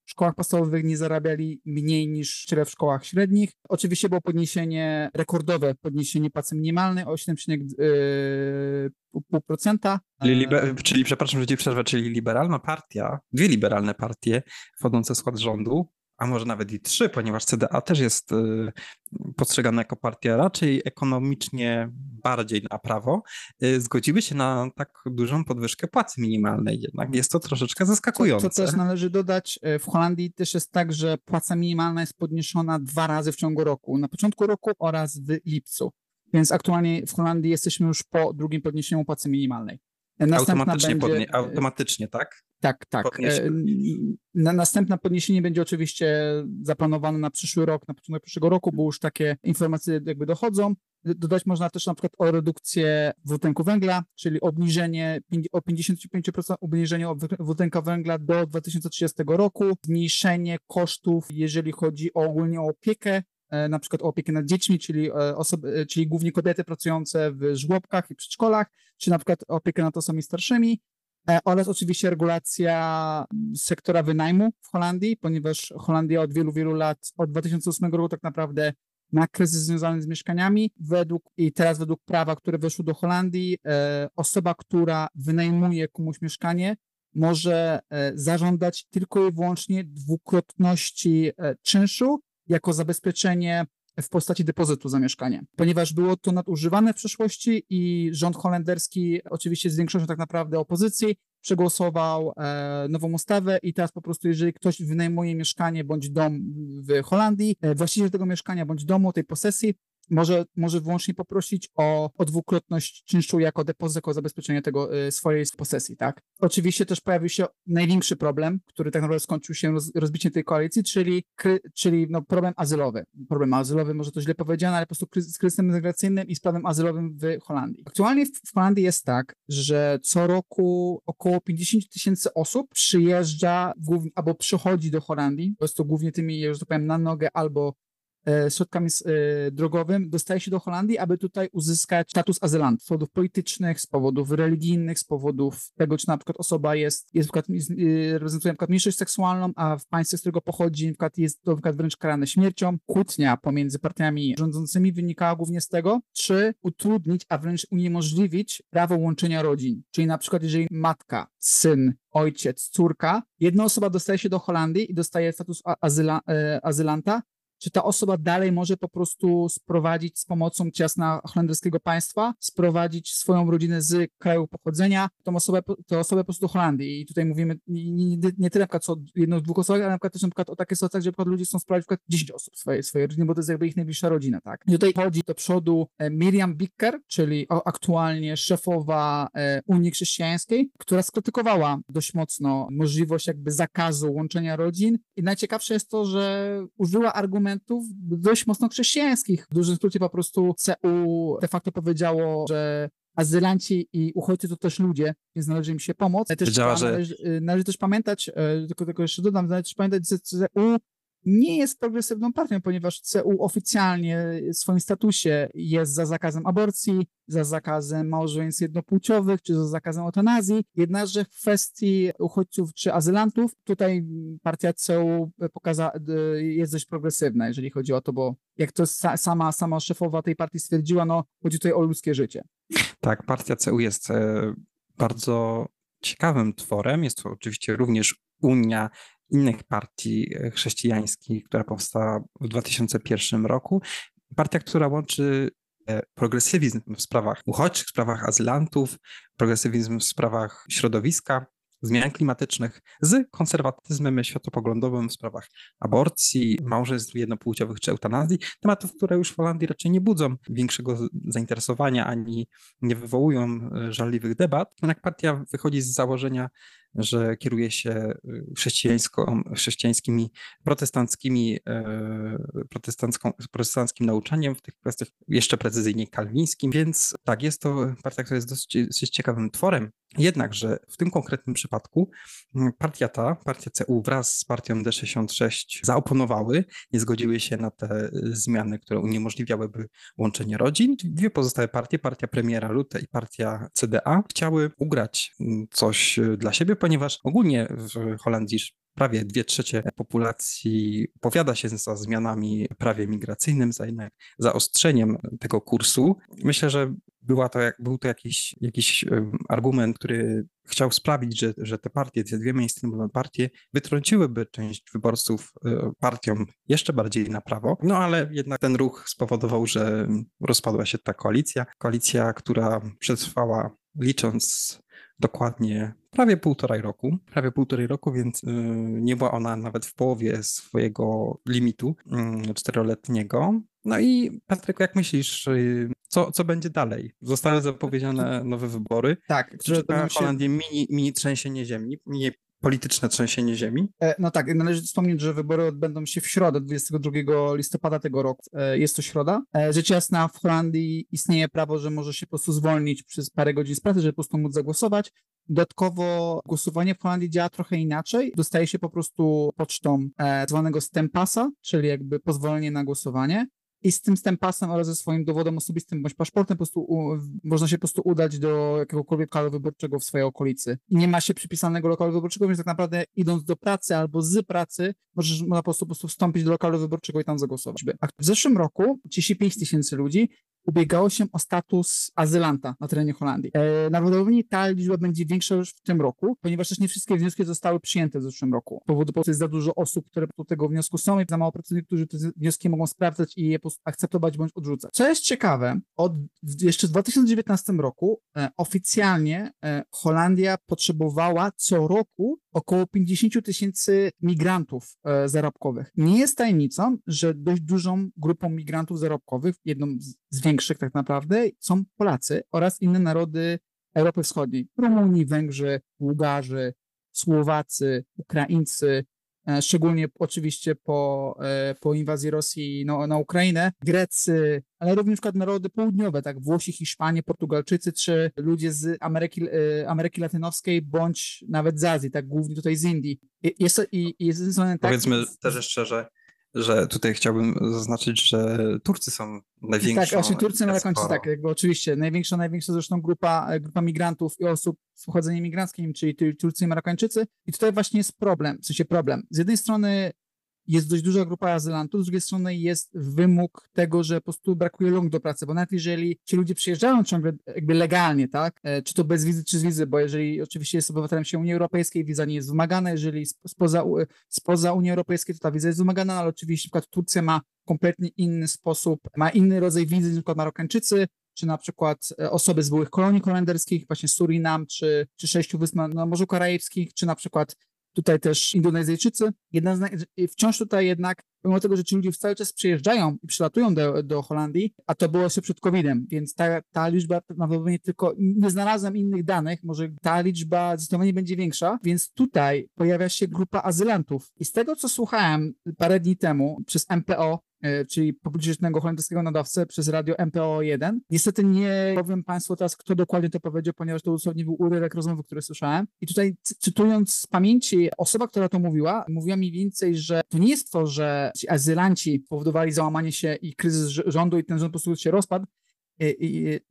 A: szkołach podstawowych nie zarabiali mniej niż tyle w szkołach średnich. Oczywiście było podniesienie rekordowe, podniesienie płacy minimalnej o 7,5%.
B: Czyli, liber, czyli przepraszam, że ci przerwę, czyli liberalna partia, dwie liberalne partie wchodzące w skład rządu a może nawet i trzy, ponieważ CDA też jest y, postrzegana jako partia raczej ekonomicznie bardziej na prawo, y, zgodziły się na tak dużą podwyżkę płacy minimalnej. Jednak jest to troszeczkę zaskakujące.
A: To, to też należy dodać, y, w Holandii też jest tak, że płaca minimalna jest podniesiona dwa razy w ciągu roku, na początku roku oraz w lipcu. Więc aktualnie w Holandii jesteśmy już po drugim podniesieniu płacy minimalnej.
B: Automatycznie, będzie, podnie, automatycznie, tak?
A: Tak, tak. E, na, następne podniesienie będzie oczywiście zaplanowane na przyszły rok, na początek przyszłego roku, bo już takie informacje jakby dochodzą. Dodać można też na przykład o redukcję dwutlenku węgla, czyli obniżenie o 55% obniżenie dwutlenka węgla do 2030 roku, zmniejszenie kosztów, jeżeli chodzi o, ogólnie o opiekę, e, na przykład o opiekę nad dziećmi, czyli, e, osoby, czyli głównie kobiety pracujące w żłobkach i przedszkolach, czy na przykład opiekę nad osobami starszymi, E, oraz oczywiście regulacja sektora wynajmu w Holandii, ponieważ Holandia od wielu, wielu lat, od 2008 roku tak naprawdę ma kryzys związany z mieszkaniami. Według, I teraz według prawa, które weszło do Holandii, e, osoba, która wynajmuje komuś mieszkanie, może e, zażądać tylko i wyłącznie dwukrotności czynszu jako zabezpieczenie w postaci depozytu za mieszkanie, ponieważ było to nadużywane w przeszłości i rząd holenderski, oczywiście z większością tak naprawdę opozycji, przegłosował e, nową ustawę i teraz po prostu, jeżeli ktoś wynajmuje mieszkanie bądź dom w Holandii, e, właściciel tego mieszkania bądź domu, tej posesji, może, może wyłącznie poprosić o, o dwukrotność czynszu jako depozyt, jako zabezpieczenie tego y, swojej posesji, tak? Oczywiście też pojawił się największy problem, który tak naprawdę skończył się roz, rozbiciem tej koalicji, czyli, kry, czyli no, problem azylowy. Problem azylowy, może to źle powiedziane, ale po prostu z kryzysem migracyjnym i z prawem azylowym w Holandii. Aktualnie w, w Holandii jest tak, że co roku około 50 tysięcy osób przyjeżdża głównie, albo przychodzi do Holandii, po prostu głównie tymi, że tak powiem, na nogę albo środkami e, drogowym dostaje się do Holandii, aby tutaj uzyskać status azylanta z powodów politycznych, z powodów religijnych, z powodów tego, czy na przykład osoba jest, jest, przykład, e, reprezentuje na przykład mniejszość seksualną, a w państwie, z którego pochodzi, na przykład jest to na przykład wręcz karane śmiercią. Kłótnia pomiędzy partiami rządzącymi wynikała głównie z tego, czy utrudnić, a wręcz uniemożliwić prawo łączenia rodzin. Czyli na przykład, jeżeli matka, syn, ojciec, córka, jedna osoba dostaje się do Holandii i dostaje status azyla, azylanta, czy ta osoba dalej może po prostu sprowadzić z pomocą ciasna holenderskiego państwa, sprowadzić swoją rodzinę z kraju pochodzenia, tą osobę, tę osobę po prostu do Holandii. I tutaj mówimy nie, nie tyle na co jedną, dwóch osób, ale na przykład też na przykład o takie sytuacje, przykład ludzie chcą sprowadzić na przykład 10 osób swojej, swojej rodziny, bo to jest jakby ich najbliższa rodzina, tak. I tutaj chodzi do przodu e, Miriam Bicker, czyli aktualnie szefowa e, Unii Chrześcijańskiej, która skrytykowała dość mocno możliwość jakby zakazu łączenia rodzin i najciekawsze jest to, że użyła argumentu argumentów dość mocno chrześcijańskich. W dużym skrócie po prostu CU de facto powiedziało, że azylanci i uchodźcy to też ludzie, więc należy im się pomóc. Też
B: Wiedziała, że...
A: należy, należy, też pamiętać, tylko, tylko jeszcze dodam, należy też pamiętać, że CU nie jest progresywną partią, ponieważ CU oficjalnie w swoim statusie jest za zakazem aborcji, za zakazem małżeństw jednopłciowych, czy za zakazem eutanazji. Jednakże w kwestii uchodźców czy azylantów, tutaj partia CU pokaza, jest dość progresywna, jeżeli chodzi o to, bo jak to sama, sama szefowa tej partii stwierdziła, no chodzi tutaj o ludzkie życie.
B: Tak, partia CU jest e, bardzo ciekawym tworem. Jest to oczywiście również Unia innych partii e, chrześcijańskich, która powstała w 2001 roku. Partia, która łączy e, progresywizm w sprawach uchodźczych, w sprawach azylantów, progresywizm w sprawach środowiska, zmian klimatycznych z konserwatyzmem światopoglądowym w sprawach aborcji, małżeństw jednopłciowych czy eutanazji, tematów, które już w Holandii raczej nie budzą większego zainteresowania ani nie wywołują e, żarliwych debat. Jednak partia wychodzi z założenia, że kieruje się y, chrześcijańskimi, protestanckimi, e, protestanckim nauczaniem w tych kwestiach, jeszcze precyzyjnie kalwińskim, więc tak, jest to partia, która jest dosyć, dosyć ciekawym tworem. Jednakże w tym konkretnym przypadku mm, partia ta, partia CU wraz z partią D66 zaoponowały, nie zgodziły się na te y, zmiany, które uniemożliwiałyby łączenie rodzin. Dwie pozostałe partie, partia premiera Rutte i partia CDA, chciały ugrać mm, coś y, dla siebie, ponieważ ogólnie w Holandii prawie dwie trzecie populacji opowiada się za zmianami prawie migracyjnym, za jednak zaostrzeniem tego kursu. Myślę, że była to, był to jakiś, jakiś argument, który chciał sprawić, że, że te partie, te dwie mainstreamowe partie wytrąciłyby część wyborców e, partiom jeszcze bardziej na prawo. No ale jednak ten ruch spowodował, że rozpadła się ta koalicja. Koalicja, która przetrwała licząc dokładnie prawie półtorej roku, prawie półtorej roku, więc y, nie była ona nawet w połowie swojego limitu mm, czteroletniego. No i Patryk, jak myślisz, y, co, co będzie dalej? Zostały zapowiedziane nowe wybory.
A: Tak.
B: Czy na Holandię mini, mini trzęsienie ziemi, mini polityczne trzęsienie ziemi?
A: E, no tak, należy wspomnieć, że wybory odbędą się w środę, 22 listopada tego roku. E, jest to środa. E, rzecz jasna, w Holandii istnieje prawo, że może się po prostu zwolnić przez parę godzin z pracy, żeby po prostu móc zagłosować. Dodatkowo głosowanie w Holandii działa trochę inaczej. Dostaje się po prostu pocztą e, zwanego stempasa, czyli jakby pozwolenie na głosowanie i z tym stempasem oraz ze swoim dowodem osobistym bądź paszportem po prostu u, można się po prostu udać do jakiegokolwiek lokalu wyborczego w swojej okolicy. Nie ma się przypisanego lokalu wyborczego, więc tak naprawdę idąc do pracy albo z pracy, możesz, można po prostu, po prostu wstąpić do lokalu wyborczego i tam zagłosować. A w zeszłym roku 35 tysięcy ludzi ubiegało się o status azylanta na terenie Holandii. E, prawdopodobnie ta liczba będzie większa już w tym roku, ponieważ też nie wszystkie wnioski zostały przyjęte w zeszłym roku. Z powodu po jest za dużo osób, które do tego wniosku są i za mało pracowników, którzy te wnioski mogą sprawdzać i je akceptować bądź odrzucać. Co jest ciekawe, od jeszcze w 2019 roku e, oficjalnie e, Holandia potrzebowała co roku około 50 tysięcy migrantów e, zarobkowych. Nie jest tajemnicą, że dość dużą grupą migrantów zarobkowych, jedną z, z większych tak naprawdę, są Polacy oraz inne narody Europy Wschodniej. Rumuni, Węgrzy, Bułgarzy, Słowacy, Ukraińcy, E, szczególnie oczywiście po, e, po inwazji Rosji no, na Ukrainę, Grecy, ale również przykład narody południowe, tak, Włosi, Hiszpanie, Portugalczycy, czy ludzie z Ameryki, e, Ameryki Latynoskiej, bądź nawet z Azji, tak, głównie tutaj z Indii. Jest, i, jest, jest tak,
B: Powiedzmy też szczerze, że tutaj chciałbym zaznaczyć, że Turcy są największą.
A: Tak, właśnie Turcy, Marokańczycy, tak, jakby oczywiście. Największa, największa zresztą grupa, grupa migrantów i osób z pochodzeniem migranckim, czyli Turcy i Marokańczycy. I tutaj właśnie jest problem, w sensie problem. Z jednej strony jest dość duża grupa azylantów, z drugiej strony jest wymóg tego, że po prostu brakuje rąk do pracy, bo nawet jeżeli ci ludzie przyjeżdżają ciągle jakby legalnie, tak, e, czy to bez wizy, czy z wizy, bo jeżeli oczywiście jest obywatelem się Unii Europejskiej, wiza nie jest wymagana, jeżeli spoza, spoza Unii Europejskiej, to ta wiza jest wymagana, ale oczywiście na przykład Turcja ma kompletnie inny sposób, ma inny rodzaj wizy, na przykład Marokańczycy, czy na przykład e, osoby z byłych kolonii holenderskich, właśnie Surinam, czy, czy sześciu wysp na Morzu Karaibskich, czy na przykład tutaj też Indonezyjczycy. Jedna z, wciąż tutaj jednak, pomimo tego, że ci ludzie cały czas przyjeżdżają i przylatują do, do Holandii, a to było jeszcze przed COVID-em, więc ta, ta liczba prawdopodobnie tylko, nie znalazłem innych danych, może ta liczba zdecydowanie będzie większa, więc tutaj pojawia się grupa azylantów. I z tego, co słuchałem parę dni temu przez MPO, czyli publicznego holenderskiego nadawcę przez radio MPO1. Niestety nie powiem Państwu teraz, kto dokładnie to powiedział, ponieważ to dosłownie był urywek rozmowy, który słyszałem. I tutaj cytując z pamięci, osoba, która to mówiła, mówiła mi więcej, że to nie jest to, że ci azylanci powodowali załamanie się i kryzys rządu i ten rząd po prostu się rozpadł,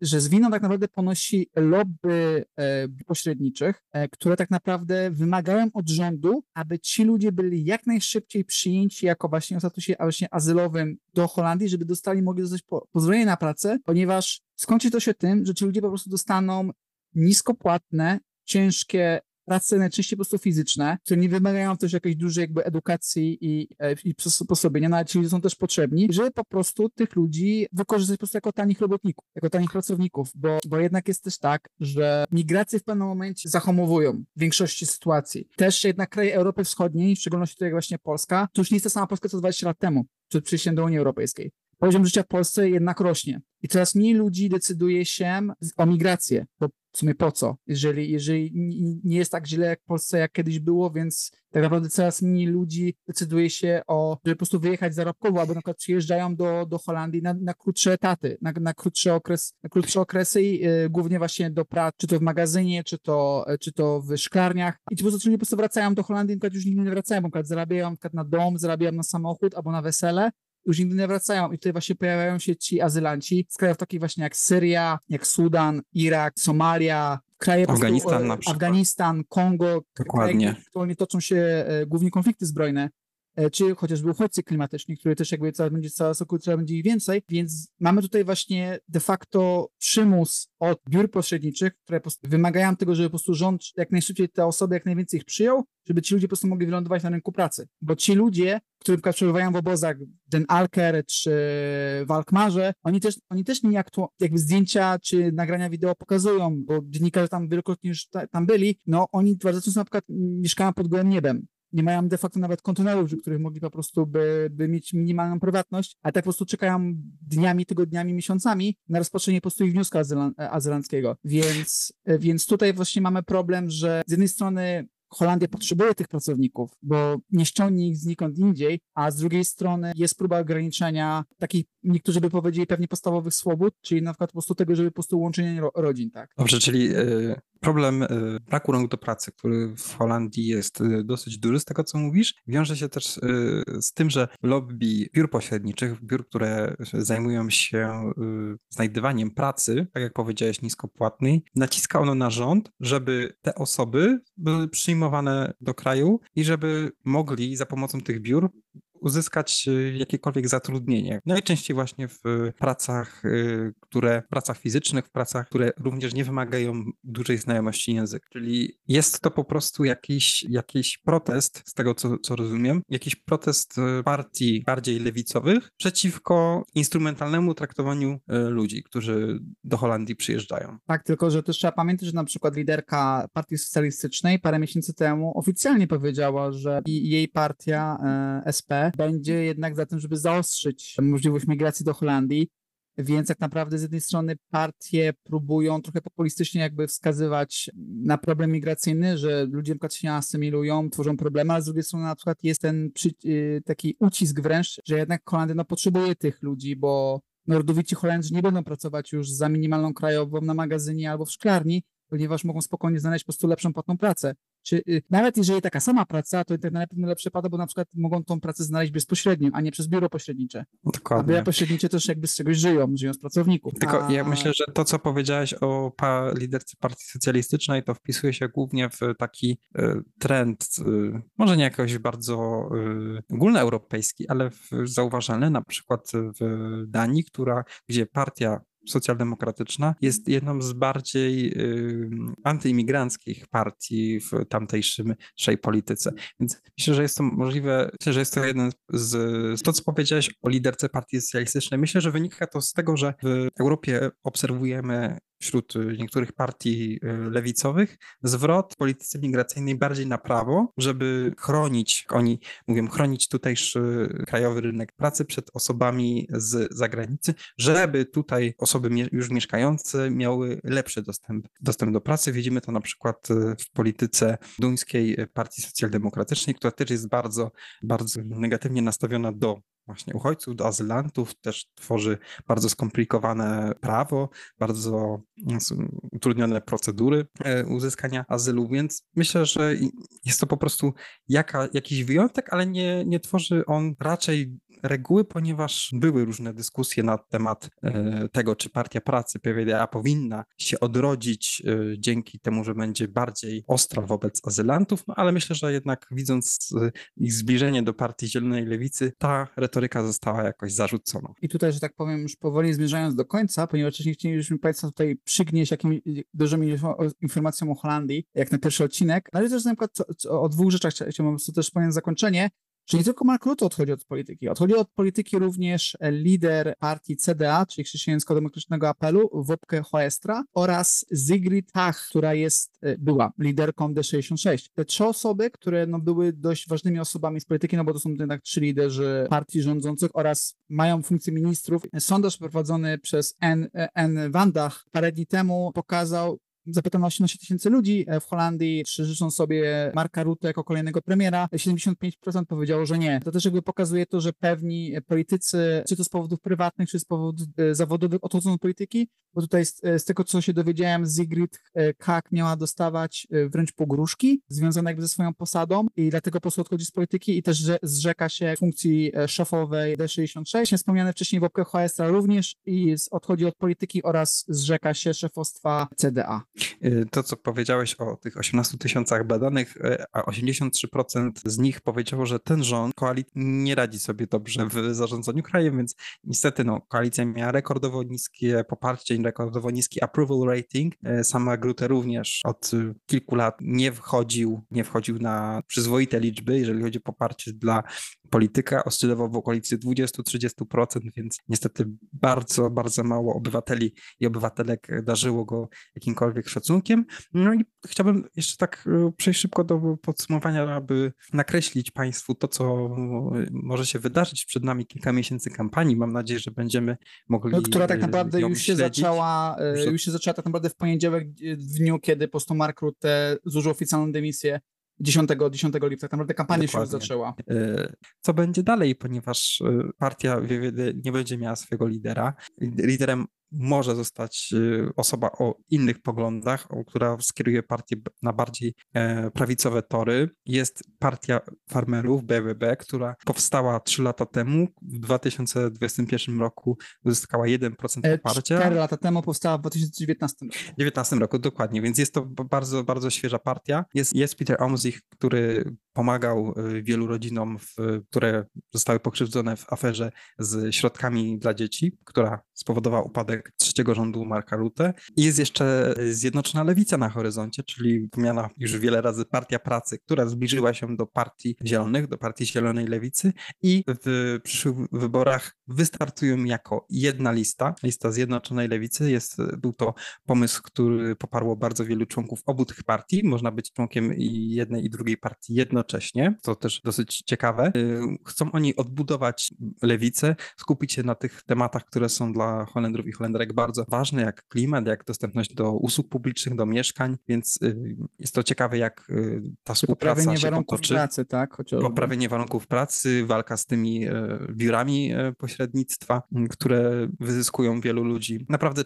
A: że z winą tak naprawdę ponosi lobby e, pośredniczych, e, które tak naprawdę wymagają od rządu, aby ci ludzie byli jak najszybciej przyjęci jako właśnie o statusie właśnie azylowym do Holandii, żeby dostali, mogli dostać pozwolenie na pracę, ponieważ skończy to się tym, że ci ludzie po prostu dostaną niskopłatne, ciężkie prace najczęściej po prostu fizyczne, które nie wymagają też jakiejś dużej jakby edukacji i, e, i przysposobienia, no ale ci ludzie są też potrzebni, żeby po prostu tych ludzi wykorzystać po prostu jako tanich robotników, jako tanich pracowników, bo, bo jednak jest też tak, że migracje w pewnym momencie zahamowują w większości sytuacji. Też jednak kraje Europy Wschodniej, w szczególności tutaj właśnie Polska, to już nie jest ta sama Polska co 20 lat temu, przed przyjściem do Unii Europejskiej poziom życia w Polsce jednak rośnie. I coraz mniej ludzi decyduje się o migrację, bo w sumie po co, jeżeli, jeżeli nie jest tak źle jak w Polsce, jak kiedyś było, więc tak naprawdę coraz mniej ludzi decyduje się o, żeby po prostu wyjechać zarobkowo, albo na przykład przyjeżdżają do, do Holandii na, na krótsze etaty, na, na krótszy okres, na krótsze okresy i y, głównie właśnie do prac, czy to w magazynie, czy to, czy to w szklarniach. I ci po prostu po prostu wracają do Holandii, na już nigdy nie wracają, na zarabiają na, na dom, zarabiają na samochód albo na wesele już nigdy nie wracają. I tutaj właśnie pojawiają się ci azylanci z krajów takich właśnie jak Syria, jak Sudan, Irak, Somalia, kraje
B: Afganistan prostu.
A: Afganistan, Kongo,
B: Dokładnie.
A: kraje, w których toczą się e, głównie konflikty zbrojne. E, czy chociażby uchodźcy klimatyczni, które też jakby coraz będzie coraz coraz będzie ich więcej, więc mamy tutaj właśnie de facto przymus od biur pośredniczych, które wymagają tego, żeby po prostu rząd jak najszybciej te osoby, jak najwięcej ich przyjął, żeby ci ludzie po prostu mogli wylądować na rynku pracy. Bo ci ludzie, którzy przebywają w obozach Den Alker czy w Alkmarze, oni też, oni też nie jakby zdjęcia czy nagrania wideo pokazują, bo dziennikarze tam wielokrotnie już tam byli, no oni bardzo często na przykład mieszkają pod gołym niebem nie mają de facto nawet kontenerów, w których mogli po prostu by, by mieć minimalną prywatność, a tak po prostu czekają dniami, tygodniami, miesiącami na rozpoczęcie po prostu ich wniosku azylanckiego. Więc, więc tutaj właśnie mamy problem, że z jednej strony Holandia potrzebuje tych pracowników, bo nie ściągnie ich znikąd indziej, a z drugiej strony jest próba ograniczenia takich, niektórzy by powiedzieli pewnie podstawowych swobód, czyli na przykład po prostu tego, żeby po prostu łączenie rodzin, tak.
B: Dobrze, czyli y, problem y, braku rąk do pracy, który w Holandii jest y, dosyć duży z tego, co mówisz, wiąże się też z tym, że lobby biur pośredniczych, biur, które zajmują się znajdywaniem pracy, tak jak powiedziałeś, niskopłatnej, naciska ono na rząd, żeby te osoby były przyjmowane do kraju i żeby mogli za pomocą tych biur uzyskać jakiekolwiek zatrudnienie. Najczęściej właśnie w pracach, które, pracach fizycznych, w pracach, które również nie wymagają dużej znajomości języka. Czyli jest to po prostu jakiś, jakiś protest, z tego co, co rozumiem, jakiś protest partii bardziej lewicowych przeciwko instrumentalnemu traktowaniu ludzi, którzy do Holandii przyjeżdżają.
A: Tak, tylko że też trzeba pamiętać, że na przykład liderka Partii Socjalistycznej parę miesięcy temu oficjalnie powiedziała, że jej partia e, Będzie jednak za tym, żeby zaostrzyć możliwość migracji do Holandii. Więc tak naprawdę z jednej strony partie próbują trochę populistycznie jakby wskazywać na problem migracyjny, że ludzie na się asymilują, tworzą problemy, ale z drugiej strony na przykład jest ten przy, y, taki ucisk wręcz, że jednak Holandia no, potrzebuje tych ludzi, bo Nordowici Holendrzy nie będą pracować już za minimalną krajową na magazynie albo w szklarni, ponieważ mogą spokojnie znaleźć po prostu lepszą płatną pracę. Czy y, nawet jeżeli taka sama praca, to na pewno lepsze pada, bo na przykład mogą tą pracę znaleźć bezpośrednio, a nie przez biuro pośrednicze.
B: Dokładnie.
A: A biura pośrednicze też jakby z czegoś żyją, żyją z pracowników.
B: Tylko
A: a...
B: ja myślę, że to, co powiedziałeś o pa liderce Partii Socjalistycznej, to wpisuje się głównie w taki y, trend, y, może nie jakoś bardzo y, ogólnoeuropejski, ale w, zauważalny na przykład w Danii, która, gdzie partia socjaldemokratyczna jest jedną z bardziej y, antyimigranckich partii w tamtejszej polityce. Więc myślę, że jest to możliwe, myślę, że jest to jeden z, z to, co powiedziałeś o liderce partii socjalistycznej. Myślę, że wynika to z tego, że w Europie obserwujemy wśród y, niektórych partii y, lewicowych zwrot polityce migracyjnej bardziej na prawo, żeby chronić, oni mówią, chronić tutejszy krajowy rynek pracy przed osobami z zagranicy, żeby tutaj osoby już mieszkające miały lepszy dostęp, dostęp do pracy. Widzimy to na przykład y, w polityce duńskiej Partii Socjaldemokratycznej, która też jest bardzo, bardzo negatywnie nastawiona do właśnie uchodźców, do azylantów, też tworzy bardzo skomplikowane prawo, bardzo mm, utrudnione procedury e, uzyskania azylu, więc myślę, że jest to po prostu jaka, jakiś wyjątek, ale nie, nie tworzy on raczej reguły, ponieważ były różne dyskusje na temat e, tego, czy Partia Pracy PWDA powinna się odrodzić e, dzięki temu, że będzie bardziej ostra wobec azylantów, no ale myślę, że jednak widząc ich zbliżenie do Partii Zielonej Lewicy, ta retoryka została jakoś zarzucona.
A: I tutaj, że tak powiem, już powoli zmierzając do końca, ponieważ wcześniej chcielibyśmy Państwa tutaj przygnieść jakimiś dużymi informacją o Holandii, jak na pierwszy odcinek, ale też na przykład o dwóch rzeczach chciałbym też wspomnieć zakończenie. Czyli nie tylko Mark Rutte odchodzi od polityki. Odchodzi od polityki również lider partii CDA, czyli Chrześcijańsko-Demokratycznego Apelu, Wopke Hoestra oraz Sigrid Hach, która jest, e, była liderką D66. Te trzy osoby, które no, były dość ważnymi osobami z polityki, no bo to są jednak trzy liderzy partii rządzących oraz mają funkcję ministrów. Sondaż prowadzony przez N, N. Wandach parę dni temu pokazał, zapytano 18 tysięcy ludzi e, w Holandii, czy życzą sobie Marka Rutte jako kolejnego premiera. 75% powiedziało, że nie. To też jakby pokazuje to, że pewni politycy, czy to z powodów prywatnych, czy z powodów e, zawodowych, odchodzą od polityki, bo tutaj z, z tego, co się dowiedziałem, Sigrid e, Kak miała dostawać wręcz pogróżki związane jakby ze swoją posadą i dlatego po prostu odchodzi z polityki i też zrzeka się funkcji szefowej D66. Wspomniane wcześniej Wopke Hoestra również i odchodzi od polityki oraz zrzeka się szefostwa CDA.
B: Y, to, co powiedziałeś o tych 18 tysiącach badanych, y, a 83% z nich powiedziało, że ten rząd, koalicja nie radzi sobie dobrze w zarządzaniu krajem, więc niestety no, koalicja miała rekordowo niskie poparcie, rekordowo niski approval rating. Y, sama Grute również od kilku lat nie wchodził, nie wchodził na przyzwoite liczby, jeżeli chodzi o poparcie dla polityka oscylował w okolicy 20-30%, więc niestety bardzo, bardzo mało obywateli i obywatelek darzyło go jakimkolwiek szacunkiem. No i chciałbym jeszcze tak e, przejść szybko do podsumowania, aby nakreślić Państwu to, co może się wydarzyć przed nami kilka miesięcy kampanii. Mam nadzieję, że będziemy mogli. No,
A: która tak naprawdę już się śledzić. zaczęła, e, już się zaczęła tak naprawdę w poniedziałek, w dniu, kiedy po prostu Mark Rutte zużył oficjalną dymisję 10, 10 lipca, tak naprawdę kampania Dokładnie. się już zaczęła.
B: E, co będzie dalej, ponieważ partia nie będzie miała swojego lidera. Liderem może zostać y, osoba o innych poglądach, która skieruje partię na bardziej e, prawicowe tory. Jest partia farmerów, BBB, która powstała 3 lata temu. W 2021 roku uzyskała 1% e, poparcia.
A: 4 lata temu powstała w 2019 roku.
B: 2019 roku, dokładnie, więc jest to bardzo, bardzo świeża partia. Jest, jest Peter Omzich, który pomagał wielu rodzinom, które zostały pokrzywdzone w aferze z środkami dla dzieci, która spowodowała upadek trzeciego rządu Marka Rutte. I jest jeszcze Zjednoczona Lewica na horyzoncie, czyli wymiana już wiele razy Partia Pracy, która zbliżyła się do Partii Zielonych, do Partii Zielonej Lewicy i w przyszłych wyborach wystartują jako jedna lista, lista Zjednoczonej Lewicy. Jest, był to pomysł, który poparło bardzo wielu członków obu tych partii. Można być członkiem jednej i drugiej partii jednocześnie. To też dosyć ciekawe. Y, chcą oni odbudować lewicę, skupić się na tych tematach, które są dla Holendrów i Holenderek bardzo ważne, jak klimat, jak dostępność do usług publicznych, do mieszkań, więc y, jest to ciekawe, jak y, ta współpraca
A: Poprawienie warunków
B: potoczy.
A: pracy, tak? Chociażby.
B: Poprawienie warunków pracy, walka z tymi biurami pośrednictwa, które wyzyskują wielu ludzi. Naprawdę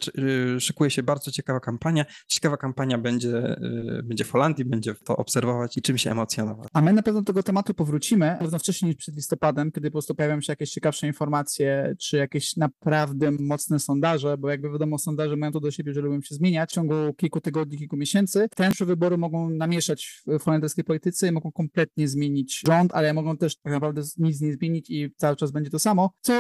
B: szykuje się bardzo ciekawa kampania. Ciekawa kampania będzie, będzie w Holandii, będzie to obserwować i czym się emocjonować.
A: A my na pewno do tego tematu powrócimy, na pewno wcześniej niż przed listopadem, kiedy po prostu pojawią się jakieś ciekawsze informacje, czy jakieś naprawdę mocne sondaże, bo jakby wiadomo, sondaże mają to do siebie, że lubią się zmieniać w ciągu kilku tygodni, kilku miesięcy. Te wybory mogą namieszać w holenderskiej polityce i mogą kompletnie zmienić rząd, ale mogą też tak naprawdę nic nie zmienić i cały czas będzie to samo, co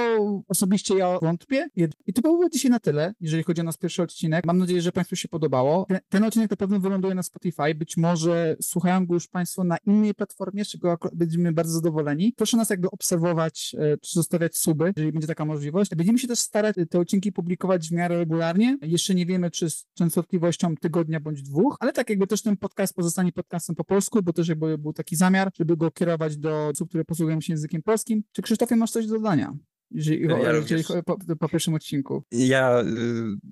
A: osobiście ja wątpię. I to byłoby dzisiaj na tyle, jeżeli chodzi o nasz pierwszy odcinek. Mam nadzieję, że Państwu się podobało. Ten, ten odcinek na pewno wyląduje na Spotify. Być może słuchają go już Państwo na innej platformie, z czego będziemy bardzo zadowoleni. Proszę nas jakby obserwować, e, czy zostawiać suby, jeżeli będzie taka możliwość. Będziemy się też starać te odcinki publikować w miarę regularnie. Jeszcze nie wiemy, czy z częstotliwością tygodnia bądź dwóch, ale tak jakby też ten podcast pozostanie podcastem po polsku, bo też jakby był taki zamiar, żeby go kierować do osób, które posługują się językiem polskim. Czy Krzysztofie masz coś do dodania? jeżeli, ja jeżeli po, po, pierwszym odcinku.
B: Ja y,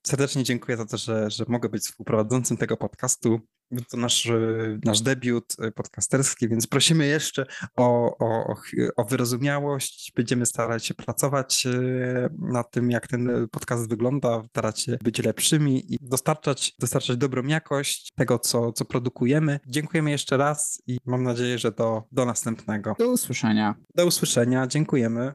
B: serdecznie dziękuję za to, że, że mogę być współprowadzącym tego podcastu. To nasz, y, nasz debiut y, podcasterski, więc prosimy jeszcze o, o, o wyrozumiałość. Będziemy starać się pracować nad tym, jak ten podcast wygląda, starać się być lepszymi i dostarczać, dostarczać dobrą jakość tego, co, co produkujemy. Dziękujemy jeszcze raz i mam nadzieję, że do, do następnego.
A: Do usłyszenia.
B: Do usłyszenia. Dziękujemy.